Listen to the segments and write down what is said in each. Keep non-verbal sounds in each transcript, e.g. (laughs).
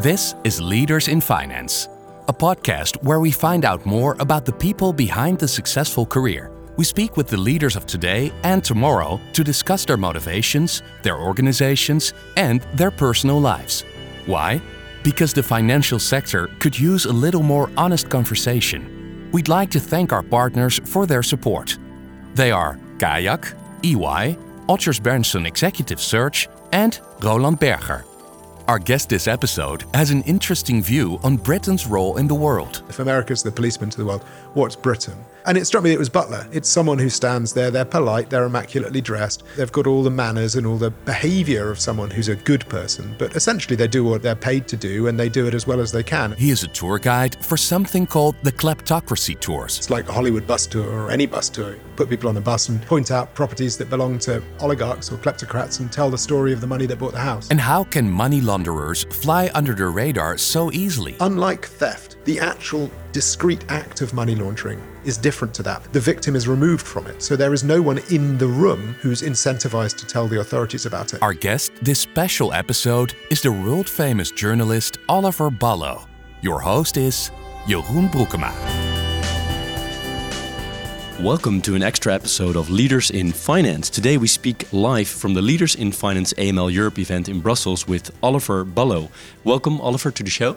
This is Leaders in Finance, a podcast where we find out more about the people behind the successful career. We speak with the leaders of today and tomorrow to discuss their motivations, their organizations, and their personal lives. Why? Because the financial sector could use a little more honest conversation. We'd like to thank our partners for their support. They are Kayak, EY, Otters Berenson Executive Search, and Roland Berger. Our guest this episode has an interesting view on Britain's role in the world. If America's the policeman to the world, what's Britain? And it struck me that it was Butler. It's someone who stands there, they're polite, they're immaculately dressed, they've got all the manners and all the behavior of someone who's a good person, but essentially they do what they're paid to do and they do it as well as they can. He is a tour guide for something called the Kleptocracy Tours. It's like a Hollywood bus tour or any bus tour. Put people on a bus and point out properties that belong to oligarchs or kleptocrats and tell the story of the money that bought the house. And how can money launderers fly under the radar so easily? Unlike theft, the actual discrete act of money laundering is different to that. The victim is removed from it, so there is no one in the room who's incentivized to tell the authorities about it. Our guest this special episode is the world famous journalist Oliver Bullough. Your host is Jeroen Broekema. Welcome to an extra episode of Leaders in Finance. Today we speak live from the Leaders in Finance AML Europe event in Brussels with Oliver Bullough. Welcome, Oliver, to the show.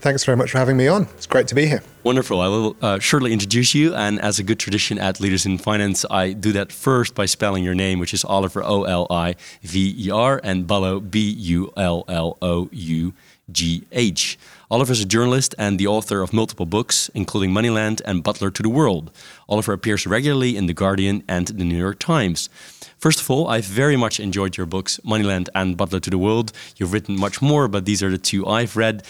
Thanks very much for having me on. It's great to be here. Wonderful. I will uh, shortly introduce you. And as a good tradition at Leaders in Finance, I do that first by spelling your name, which is Oliver O L I V E R, and Bullough B U L L O U G H. Oliver is a journalist and the author of multiple books, including Moneyland and Butler to the World. Oliver appears regularly in The Guardian and The New York Times. First of all, I've very much enjoyed your books, Moneyland and Butler to the World. You've written much more, but these are the two I've read.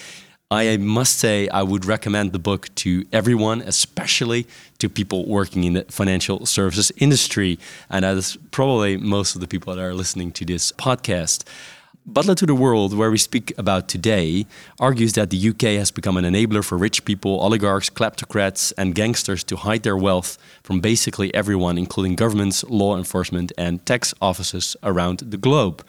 I must say, I would recommend the book to everyone, especially to people working in the financial services industry. And that is probably most of the people that are listening to this podcast. Butler to the World, where we speak about today, argues that the UK has become an enabler for rich people, oligarchs, kleptocrats, and gangsters to hide their wealth from basically everyone, including governments, law enforcement, and tax offices around the globe.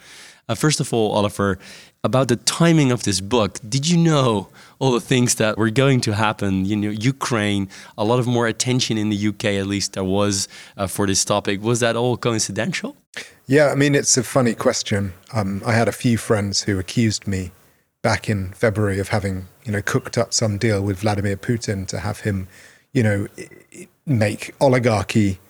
Uh, first of all, Oliver, about the timing of this book, did you know all the things that were going to happen? You know, Ukraine, a lot of more attention in the UK, at least there was uh, for this topic. Was that all coincidental? Yeah, I mean, it's a funny question. Um, I had a few friends who accused me back in February of having, you know, cooked up some deal with Vladimir Putin to have him, you know, make oligarchy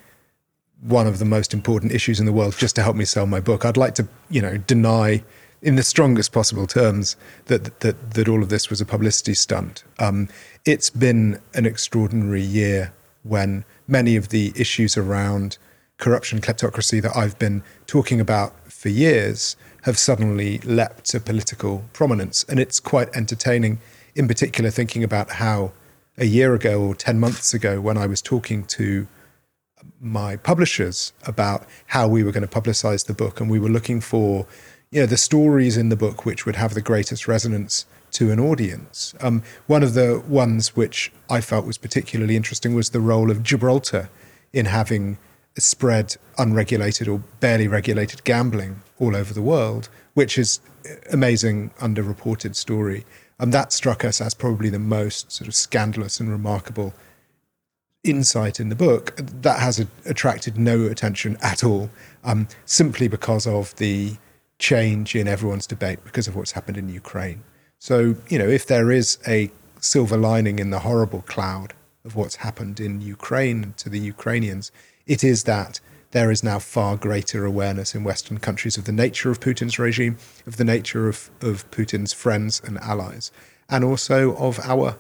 one of the most important issues in the world just to help me sell my book. I'd like to, you know, deny in the strongest possible terms that that that all of this was a publicity stunt. Um, it's been an extraordinary year when many of the issues around corruption, kleptocracy that I've been talking about for years have suddenly leapt to political prominence. And it's quite entertaining, in particular, thinking about how a year ago or 10 months ago, when I was talking to my publishers about how we were going to publicize the book, and we were looking for you know, the stories in the book which would have the greatest resonance to an audience. Um, one of the ones which I felt was particularly interesting was the role of Gibraltar in having spread unregulated or barely regulated gambling all over the world, which is amazing underreported story. And that struck us as probably the most sort of scandalous and remarkable insight in the book. That has a, attracted no attention at all, um, simply because of the change in everyone's debate because of what's happened in Ukraine. So, you know, if there is a silver lining in the horrible cloud of what's happened in Ukraine to the Ukrainians, it is that there is now far greater awareness in Western countries of the nature of Putin's regime, of the nature of, of Putin's friends and allies, and also of our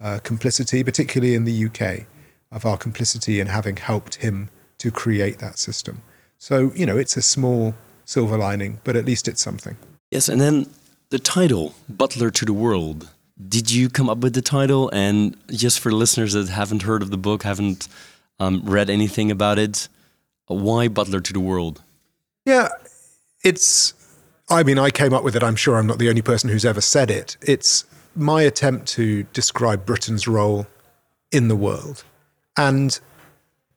uh, complicity, particularly in the UK, of our complicity in having helped him to create that system. So, you know, it's a small silver lining, but at least it's something. Yes, and then the title, Butler to the World. Did you come up with the title? And just for listeners that haven't heard of the book, haven't um, read anything about it. Why Butler to the World? Yeah, it's. I mean, I came up with it. I'm sure I'm not the only person who's ever said it. It's my attempt to describe Britain's role in the world. And,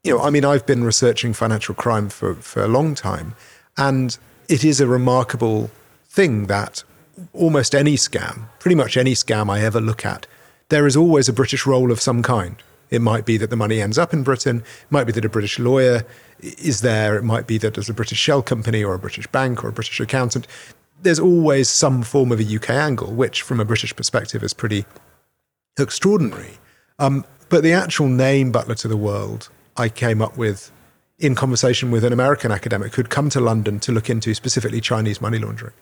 you know, I mean, I've been researching financial crime for, for a long time. And it is a remarkable thing that almost any scam, pretty much any scam I ever look at, there is always a British role of some kind. It might be that the money ends up in Britain. It might be that a British lawyer is there. It might be that there's a British shell company or a British bank or a British accountant. There's always some form of a UK angle, which from a British perspective is pretty extraordinary. Um, but the actual name Butler to the World, I came up with in conversation with an American academic who'd come to London to look into specifically Chinese money laundering.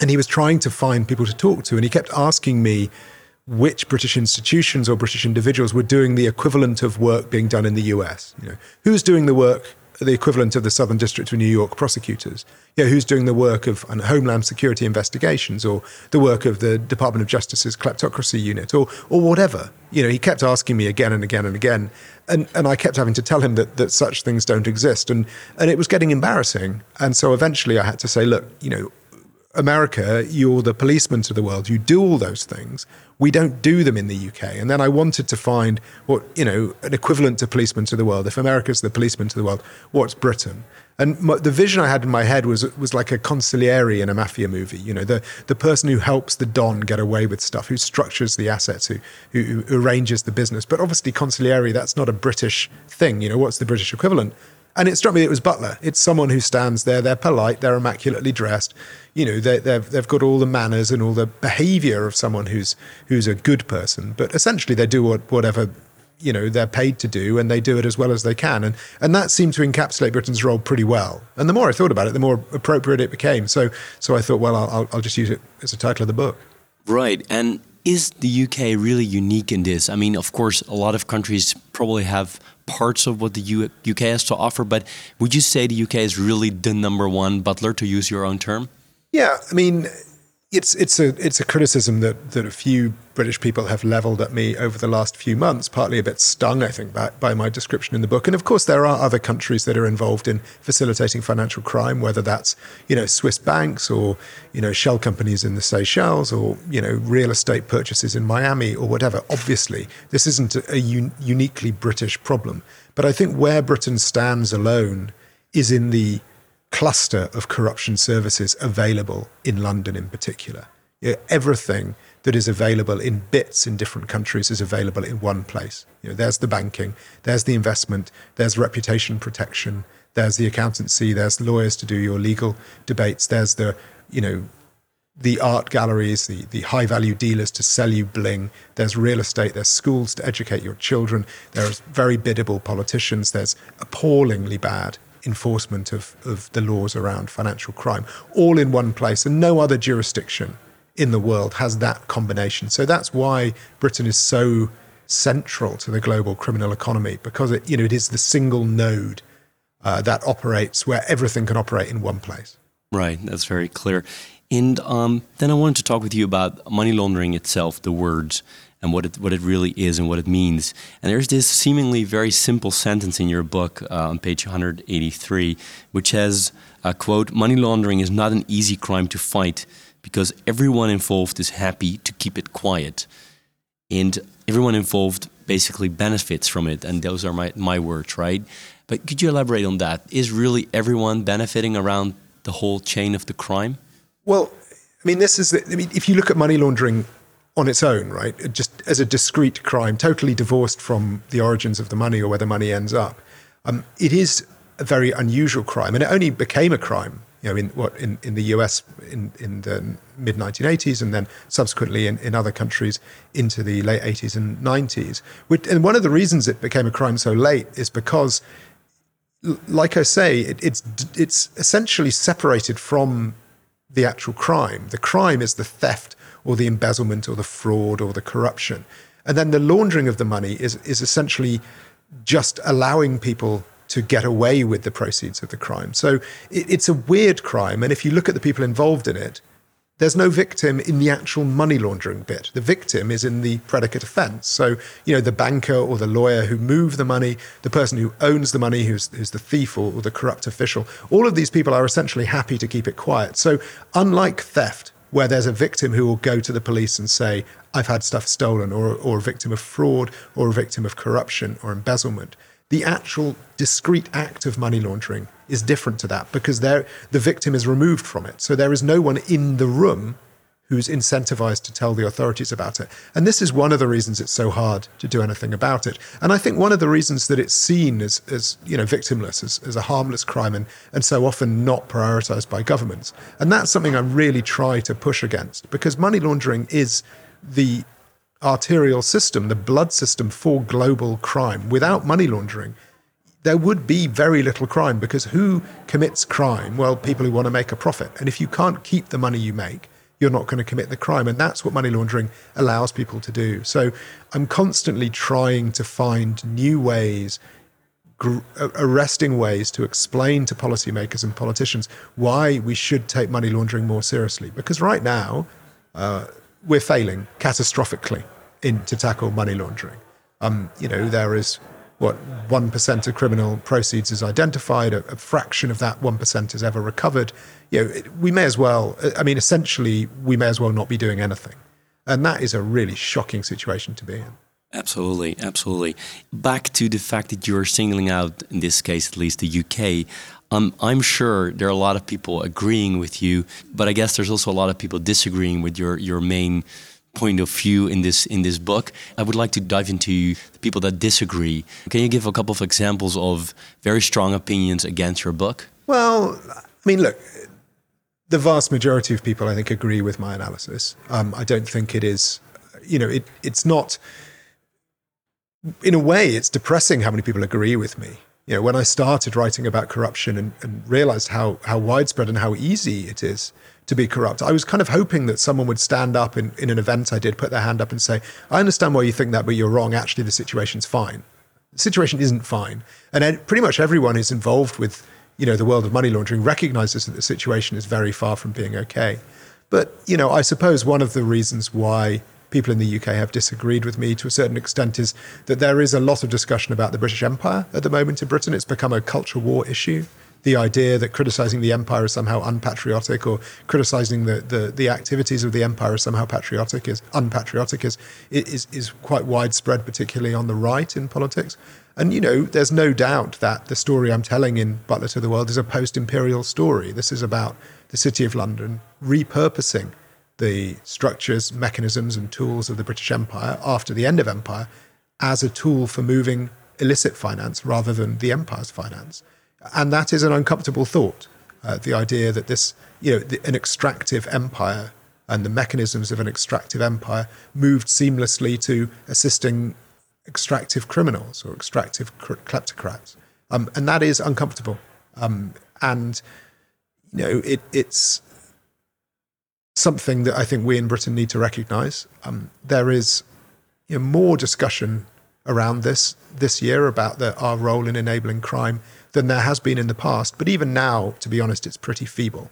And he was trying to find people to talk to. And he kept asking me which British institutions or British individuals were doing the equivalent of work being done in the US. You know, who's doing the work, the equivalent of the Southern District of New York prosecutors? You know, who's doing the work of Homeland Security investigations or the work of the Department of Justice's kleptocracy unit or, or whatever? You know, he kept asking me again and again and again. And, and I kept having to tell him that, that such things don't exist. And, and it was getting embarrassing. And so eventually I had to say, look, you know, America, you're the policeman to the world. You do all those things. We don't do them in the UK. And then I wanted to find what, you know, an equivalent to policeman to the world. If America's the policeman to the world, what's Britain? And my, the vision I had in my head was was like a consigliere in a mafia movie. You know, the the person who helps the don get away with stuff, who structures the assets, who, who, who arranges the business. But obviously, consigliere that's not a British thing. You know, what's the British equivalent? And it struck me it was Butler. It's someone who stands there. They're polite. They're immaculately dressed. You know, they, they've they've got all the manners and all the behaviour of someone who's who's a good person. But essentially, they do what, whatever you know they're paid to do, and they do it as well as they can. And and that seemed to encapsulate Britain's role pretty well. And the more I thought about it, the more appropriate it became. So so I thought, well, I'll I'll just use it as a title of the book. Right, and is the UK really unique in this? I mean, of course, a lot of countries probably have parts of what the UK has to offer, but would you say the UK is really the number one butler, to use your own term? Yeah, I mean, it's it's a it's a criticism that that a few British people have levelled at me over the last few months, partly a bit stung, I think, by, by my description in the book. And of course, there are other countries that are involved in facilitating financial crime, whether that's you know Swiss banks or you know shell companies in the Seychelles or you know real estate purchases in Miami or whatever. Obviously, this isn't a, a un- uniquely British problem, but I think where Britain stands alone is in the cluster of corruption services available in London in particular. You know, everything that is available in bits in different countries is available in one place. You know, there's the banking, there's the investment, there's reputation protection, there's the accountancy, there's lawyers to do your legal debates, there's the, you know, the art galleries, the, the high value dealers to sell you bling. There's real estate, there's schools to educate your children, there's very biddable politicians, there's appallingly bad enforcement of, of the laws around financial crime, all in one place, and no other jurisdiction in the world has that combination. So that's why Britain is so central to the global criminal economy because it, you know, it is the single node uh, that operates where everything can operate in one place. Right, that's very clear. And um, then I wanted to talk with you about money laundering itself, the words and what it what it really is and what it means. And there's this seemingly very simple sentence in your book uh, on page 183, which says, uh, "quote Money laundering is not an easy crime to fight because everyone involved is happy to keep it quiet, and everyone involved basically benefits from it." And those are my my words, right? But could you elaborate on that? Is really everyone benefiting around the whole chain of the crime? Well, I mean, this is. The, I mean, if you look at money laundering on its own, right? Just as a discrete crime, totally divorced from the origins of the money or where the money ends up. Um, it is a very unusual crime, and it only became a crime, you know, in what in, in the US in, in the mid 1980s, and then subsequently in, in other countries into the late 80s and 90s. And one of the reasons it became a crime so late is because, like I say, it, it's it's essentially separated from the actual crime. The crime is the theft or the embezzlement or the fraud or the corruption. And then the laundering of the money is, is essentially just allowing people to get away with the proceeds of the crime. So it, it's a weird crime. And if you look at the people involved in it, there's no victim in the actual money laundering bit. The victim is in the predicate offense. So, you know, the banker or the lawyer who move the money, the person who owns the money, who's, who's the thief or, or the corrupt official, all of these people are essentially happy to keep it quiet. So, unlike theft, where there's a victim who will go to the police and say, I've had stuff stolen, or, or a victim of fraud, or a victim of corruption or embezzlement. The actual discrete act of money laundering is different to that because the victim is removed from it. So there is no one in the room who's incentivized to tell the authorities about it. And this is one of the reasons it's so hard to do anything about it. And I think one of the reasons that it's seen as, as you know, victimless, as, as a harmless crime, and, and so often not prioritized by governments. And that's something I really try to push against because money laundering is the arterial system, the blood system for global crime. Without money laundering, there would be very little crime because who commits crime? Well, people who want to make a profit. And if you can't keep the money you make, you're not going to commit the crime. And that's what money laundering allows people to do. So I'm constantly trying to find new ways, gr- arresting ways to explain to policymakers and politicians why we should take money laundering more seriously. Because right now, uh, we're failing catastrophically in to tackle money laundering. Um, you know, there is what 1% of criminal proceeds is identified, a, a, fraction of that 1% is ever recovered. You know, we may as well, I mean, essentially, we may as well not be doing anything. And that is a really shocking situation to be in. Absolutely, absolutely. Back to the fact that you're singling out, in this case at least, the UK. Um, I'm sure there are a lot of people agreeing with you, but I guess there's also a lot of people disagreeing with your, your main point of view in this in this book. I would like to dive into the people that disagree. Can you give a couple of examples of very strong opinions against your book? Well, I mean, look, the vast majority of people, I think, agree with my analysis. Um, I don't think it is, you know, it it's not. In a way, it's depressing how many people agree with me. You know, when I started writing about corruption and, and realized how how widespread and how easy it is to be corrupt. I was kind of hoping that someone would stand up in, in an event I did, put their hand up and say, I understand why you think that, but you're wrong. Actually, the situation's fine. The situation isn't fine. And pretty much everyone who's involved with you know, the world of money laundering recognizes that the situation is very far from being okay. But, you know, I suppose one of the reasons why people in the UK have disagreed with me to a certain extent is that there is a lot of discussion about the British Empire at the moment in Britain. It's become a culture war issue the idea that criticizing the empire is somehow unpatriotic or criticizing the, the, the activities of the empire is somehow patriotic is unpatriotic is, is, is quite widespread, particularly on the right in politics. And, you know, there's no doubt that the story I'm telling in Butler to the World is a post imperial story. This is about the City of London repurposing the structures, mechanisms, and tools of the British Empire after the end of empire as a tool for moving illicit finance rather than the empire's finance. And that is an uncomfortable thought. Uh, the idea that this, you know, the, an extractive empire and the mechanisms of an extractive empire moved seamlessly to assisting extractive criminals or extractive kleptocrats. Um, and that is uncomfortable. Um, and, you know, it, it's something that I think we in Britain need to recognize. Um, there is you know, more discussion around this this year about the, our role in enabling crime than there has been in the past. But even now, to be honest, it's pretty feeble.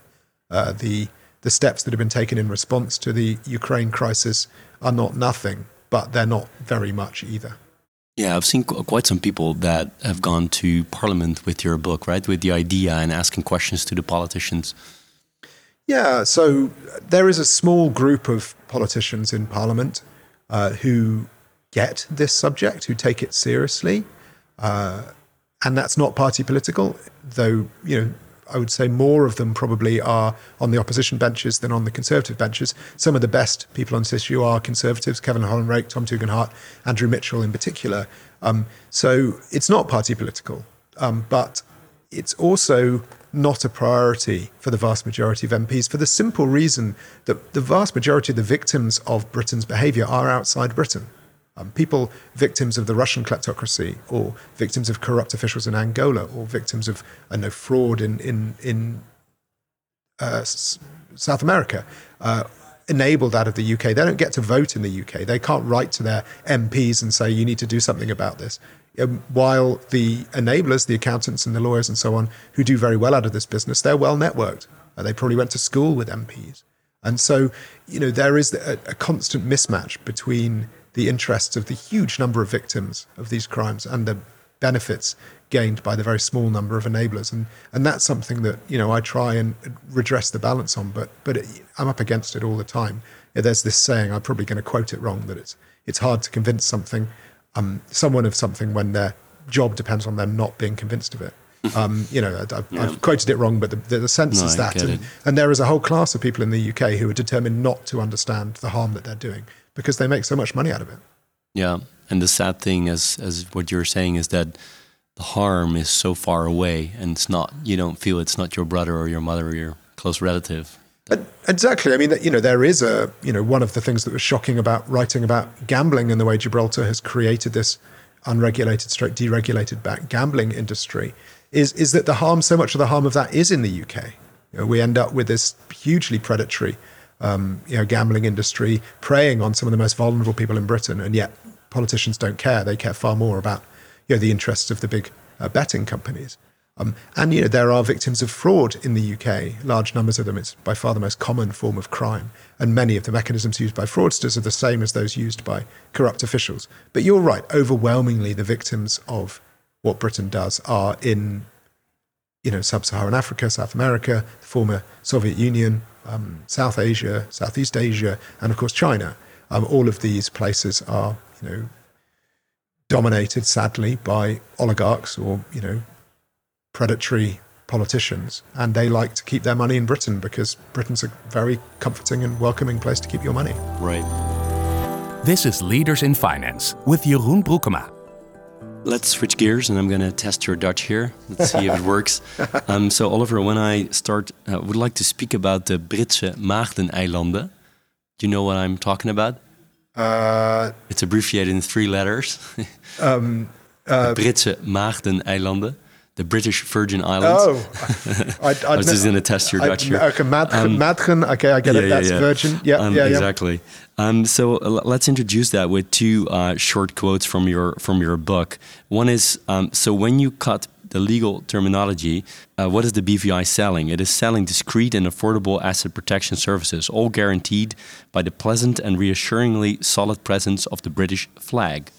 Uh, the the steps that have been taken in response to the Ukraine crisis are not nothing, but they're not very much either. Yeah, I've seen quite some people that have gone to Parliament with your book, right? With the idea and asking questions to the politicians. Yeah, so there is a small group of politicians in Parliament uh, who get this subject, who take it seriously. Uh, and that's not party political, though, you know, I would say more of them probably are on the opposition benches than on the conservative benches. Some of the best people on this issue are conservatives, Kevin Hollinrake, Tom Tugendhat, Andrew Mitchell in particular. Um, so it's not party political, um, but it's also not a priority for the vast majority of MPs for the simple reason that the vast majority of the victims of Britain's behaviour are outside Britain. Um, people victims of the Russian kleptocracy, or victims of corrupt officials in Angola, or victims of I know fraud in in in uh, S- South America, uh, enabled out of the UK. They don't get to vote in the UK. They can't write to their MPs and say you need to do something about this. Um, while the enablers, the accountants and the lawyers and so on, who do very well out of this business, they're well networked. Uh, they probably went to school with MPs. And so, you know, there is a, a constant mismatch between the interests of the huge number of victims of these crimes and the benefits gained by the very small number of enablers and and that's something that you know I try and redress the balance on but but it, I'm up against it all the time there's this saying I'm probably going to quote it wrong that it's it's hard to convince something um, someone of something when their job depends on them not being convinced of it (laughs) Um, you know, I've, yeah. I've, quoted it wrong, but the, the, the sense no, is that. And, and, there is a whole class of people in the UK who are determined not to understand the harm that they're doing because they make so much money out of it. Yeah. And the sad thing, as, as what you're saying, is that the harm is so far away and it's not, you don't feel it's not your brother or your mother or your close relative. Exactly. I mean, you know, there is a, you know, one of the things that was shocking about writing about gambling and the way Gibraltar has created this unregulated, deregulated back gambling industry is, is that the harm, so much of the harm of that is in the UK. You know, we end up with this hugely predatory, um, you know, gambling industry preying on some of the most vulnerable people in Britain, and yet politicians don't care. They care far more about, you know, the interests of the big uh, betting companies. Um, and you know there are victims of fraud in the UK, large numbers of them. It's by far the most common form of crime, and many of the mechanisms used by fraudsters are the same as those used by corrupt officials. But you're right; overwhelmingly, the victims of what Britain does are in, you know, sub-Saharan Africa, South America, the former Soviet Union, um, South Asia, Southeast Asia, and of course China. Um, all of these places are, you know, dominated sadly by oligarchs or you know predatory politicians, and they like to keep their money in Britain because Britain's a very comforting and welcoming place to keep your money. Right. This is Leaders in Finance with Jeroen Broekema. Let's switch gears, and I'm going to test your Dutch here. Let's see if it works. (laughs) Um, so, Oliver, when I start, I uh, would like to speak about the Britse Maagdeneilanden. Do you know what I'm talking about? Uh, it's abbreviated in three letters. um, (laughs) uh, the Britse Maagdeneilanden the British Virgin Islands. Oh, (laughs) I, I, I was just going to test your Dutch here. Okay, Madgen, um, Okay, I get yeah, it. That's yeah, yeah. Virgin. Yeah, um, yeah, exactly. Um, so uh, let's introduce that with two uh, short quotes from your from your book. One is um, so when you cut the legal terminology, uh, what is the BVI selling? It is selling discreet and affordable asset protection services, all guaranteed by the pleasant and reassuringly solid presence of the British flag.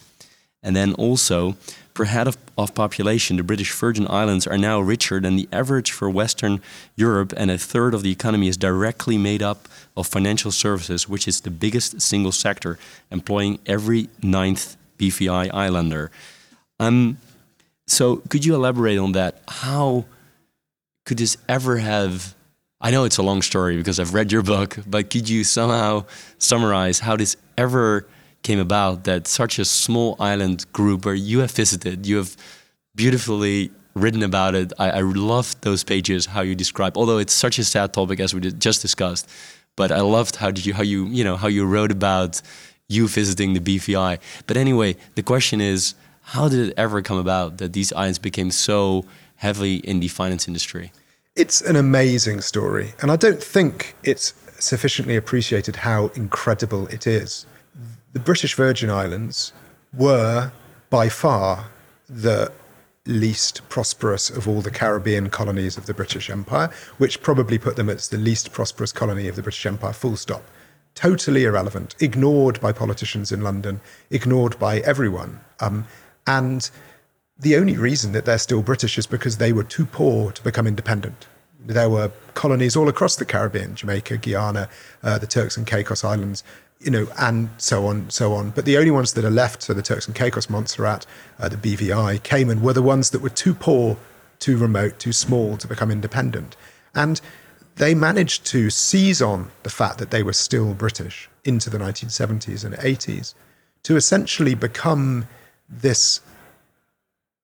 And then also, per head of, of, population, the British Virgin Islands are now richer than the average for Western Europe, and a third of the economy is directly made up of financial services, which is the biggest single sector, employing every ninth BVI islander. Um, so, could you elaborate on that? How could this ever have? I know it's a long story because I've read your book, but could you somehow summarize how this ever came about that such a small island group where you have visited, you have beautifully written about it. I, I loved those pages, how you describe, although it's such a sad topic as we just discussed, but I loved how did you, how you, you know, how you wrote about you visiting the BVI. But anyway, the question is, how did it ever come about that these islands became so heavily in the finance industry? It's an amazing story. And I don't think it's sufficiently appreciated how incredible it is the British Virgin Islands were by far the least prosperous of all the Caribbean colonies of the British Empire, which probably put them as the least prosperous colony of the British Empire, full stop. Totally irrelevant, ignored by politicians in London, ignored by everyone. Um, and the only reason that they're still British is because they were too poor to become independent. There were colonies all across the Caribbean, Jamaica, Guyana, uh, the Turks and Caicos Islands, you know, and so on, so on. But the only ones that are left, so the Turks and Caicos, Montserrat, uh, the BVI, Cayman, were the ones that were too poor, too remote, too small to become independent. And they managed to seize on the fact that they were still British into the 1970s and 80s to essentially become this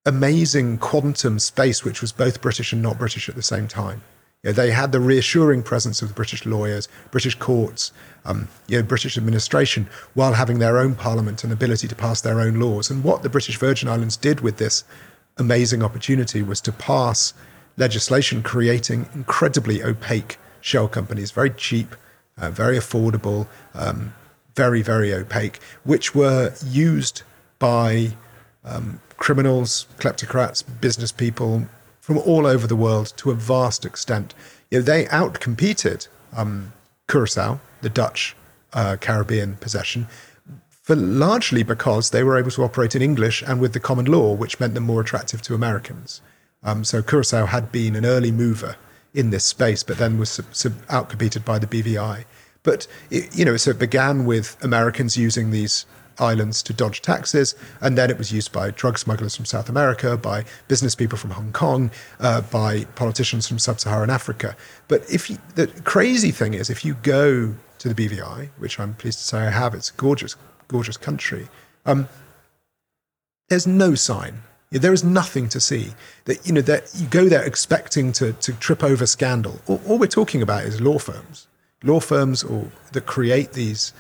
amazing quantum space, which was both British and not British at the same time. You know, they had the reassuring presence of the British lawyers, British courts, um, you know, British administration, while having their own parliament and ability to pass their own laws. And what the British Virgin Islands did with this amazing opportunity was to pass legislation creating incredibly opaque shell companies, very cheap, uh, very affordable, um, very, very opaque, which were used by um, criminals, kleptocrats, business people, from all over the world to a vast extent. You know, they outcompeted um, Curacao, the Dutch uh, Caribbean possession, for largely because they were able to operate in English and with the common law, which meant them more attractive to Americans. Um, so Curacao had been an early mover in this space, but then was sub- sub- outcompeted by the BVI. But it, you know, so it began with Americans using these islands to dodge taxes, and then it was used by drug smugglers from South America, by business people from Hong Kong, uh, by politicians from sub-Saharan Africa. But if you, the crazy thing is, if you go to the BVI, which I'm pleased to say I have, it's a gorgeous, gorgeous country. Um, there's no sign. There is nothing to see. That you know that you go there expecting to to trip over scandal. All, all we're talking about is law firms, law firms, or that create these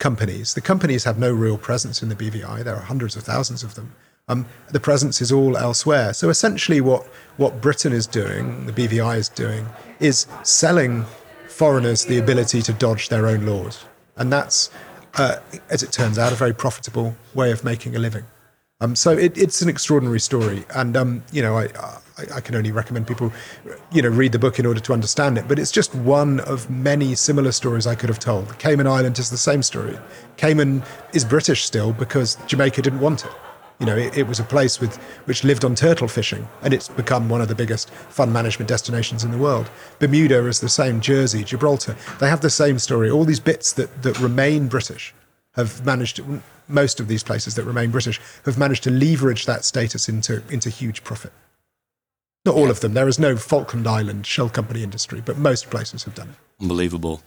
companies. The companies have no real presence in the BVI. There are hundreds of thousands of them. Um, the presence is all elsewhere. So essentially, what what Britain is doing, the BVI is doing, is selling foreigners the ability to dodge their own laws, and that's, uh, as it turns out, a very profitable way of making a living. Um, so it, it's an extraordinary story, and um, you know, I, I, I, can only recommend people, you know, read the book in order to understand it. But it's just one of many similar stories I could have told. Cayman Island is the same story. Cayman is British still because Jamaica didn't want it. You know, it, it was a place with which lived on turtle fishing, and it's become one of the biggest fund management destinations in the world. Bermuda is the same. Jersey, Gibraltar, they have the same story. All these bits that that remain British have managed to, most of these places that remain British have managed to leverage that status into, into huge profit. Not all of them. There is no Falkland Island shell company industry, but most places have done it. Unbelievable.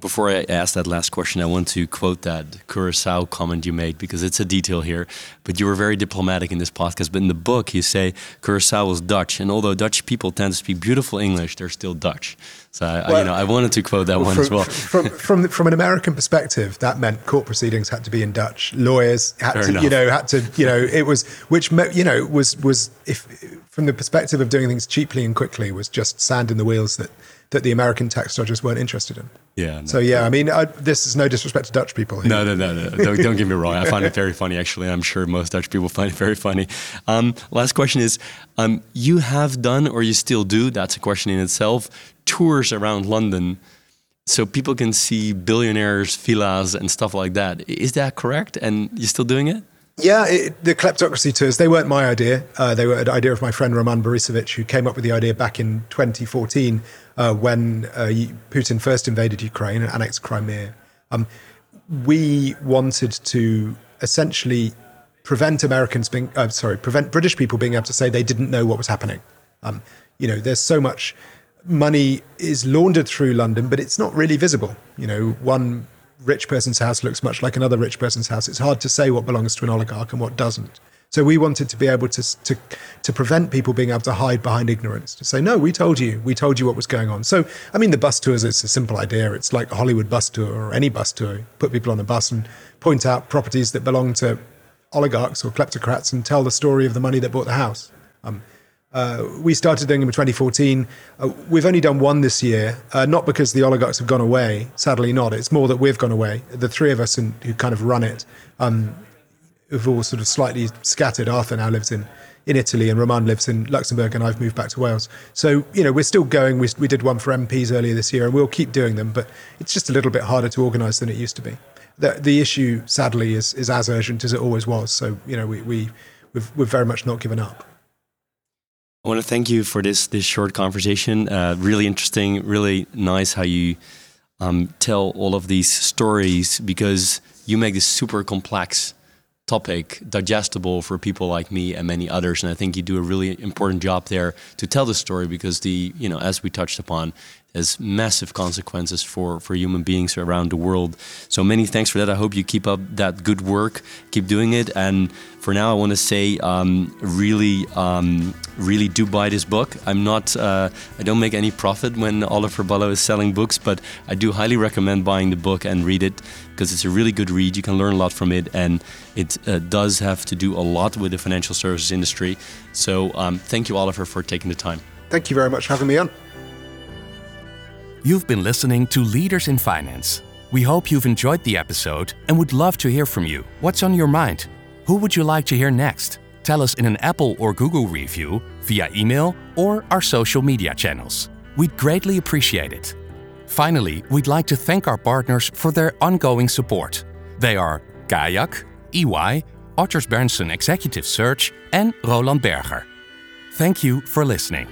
Before I ask that last question, I want to quote that Curacao comment you made because it's a detail here. But you were very diplomatic in this podcast. But in the book, you say Curacao was Dutch, and although Dutch people tend to speak beautiful English, they're still Dutch. So I, well, I, you know, I wanted to quote that one from, as well. From, from from an American perspective, that meant court proceedings had to be in Dutch. Lawyers had Fair to, enough. you know, had to, you know, it was which you know was was if from the perspective of doing things cheaply and quickly was just sand in the wheels that that the American tax dodgers weren't interested in. Yeah. No, so yeah, I mean, I, this is no disrespect to Dutch people. Here. No, no, no, no. don't, don't, get me wrong. I find it very funny. Actually, I'm sure most Dutch people find it very funny. Um, last question is: um, You have done, or you still do? That's a question in itself. Tours around London, so people can see billionaires' villas and stuff like that. Is that correct? And you're still doing it? Yeah, it, the kleptocracy tours, they weren't my idea. Uh, they were an idea of my friend Roman Borisovich, who came up with the idea back in 2014 uh, when uh, Putin first invaded Ukraine and annexed Crimea. Um, we wanted to essentially prevent Americans being, uh, sorry, prevent British people being able to say they didn't know what was happening. Um, you know, there's so much money is laundered through London, but it's not really visible. You know, one rich person's house looks much like another rich person's house. It's hard to say what belongs to an oligarch and what doesn't. So we wanted to be able to, to, to prevent people being able to hide behind ignorance, to say, no, we told you, we told you what was going on. So, I mean, the bus tours, it's a simple idea. It's like a Hollywood bus tour or any bus tour. Put people on a bus and point out properties that belong to oligarchs or kleptocrats and tell the story of the money that bought the house. Um, uh, we started doing them in 2014. Uh, we've only done one this year, uh, not because the oligarchs have gone away. Sadly, not. It's more that we've gone away. The three of us in, who kind of run it, um, who've all sort of slightly scattered. Arthur now lives in in Italy, and Roman lives in Luxembourg, and I've moved back to Wales. So you know, we're still going. We, we did one for MPs earlier this year, and we'll keep doing them. But it's just a little bit harder to organise than it used to be. The, the issue, sadly, is is as urgent as it always was. So you know, we we we've, we've very much not given up. I want to thank you for this this short conversation. Uh, really interesting, really nice how you um, tell all of these stories because you make this super complex topic digestible for people like me and many others. And I think you do a really important job there to tell the story because the you know as we touched upon, has massive consequences for, for human beings around the world. So many thanks for that. I hope you keep up that good work, keep doing it. And for now, I want to say, um, really, um, really do buy this book. I'm not, uh, I don't make any profit when Oliver Bullough is selling books, but I do highly recommend buying the book and read it because it's a really good read. You can learn a lot from it, and it uh, does have to do a lot with the financial services industry. So um, thank you, Oliver, for taking the time. Thank you very much for having me on. You've been listening to Leaders in Finance. We hope you've enjoyed the episode and would love to hear from you. What's on your mind? Who would you like to hear next? Tell us in an Apple or Google review, via email, or our social media channels. We'd greatly appreciate it. Finally, we'd like to thank our partners for their ongoing support. They are Kayak, EY, Otters Berndsen Executive Search, and Roland Berger. Thank you for listening.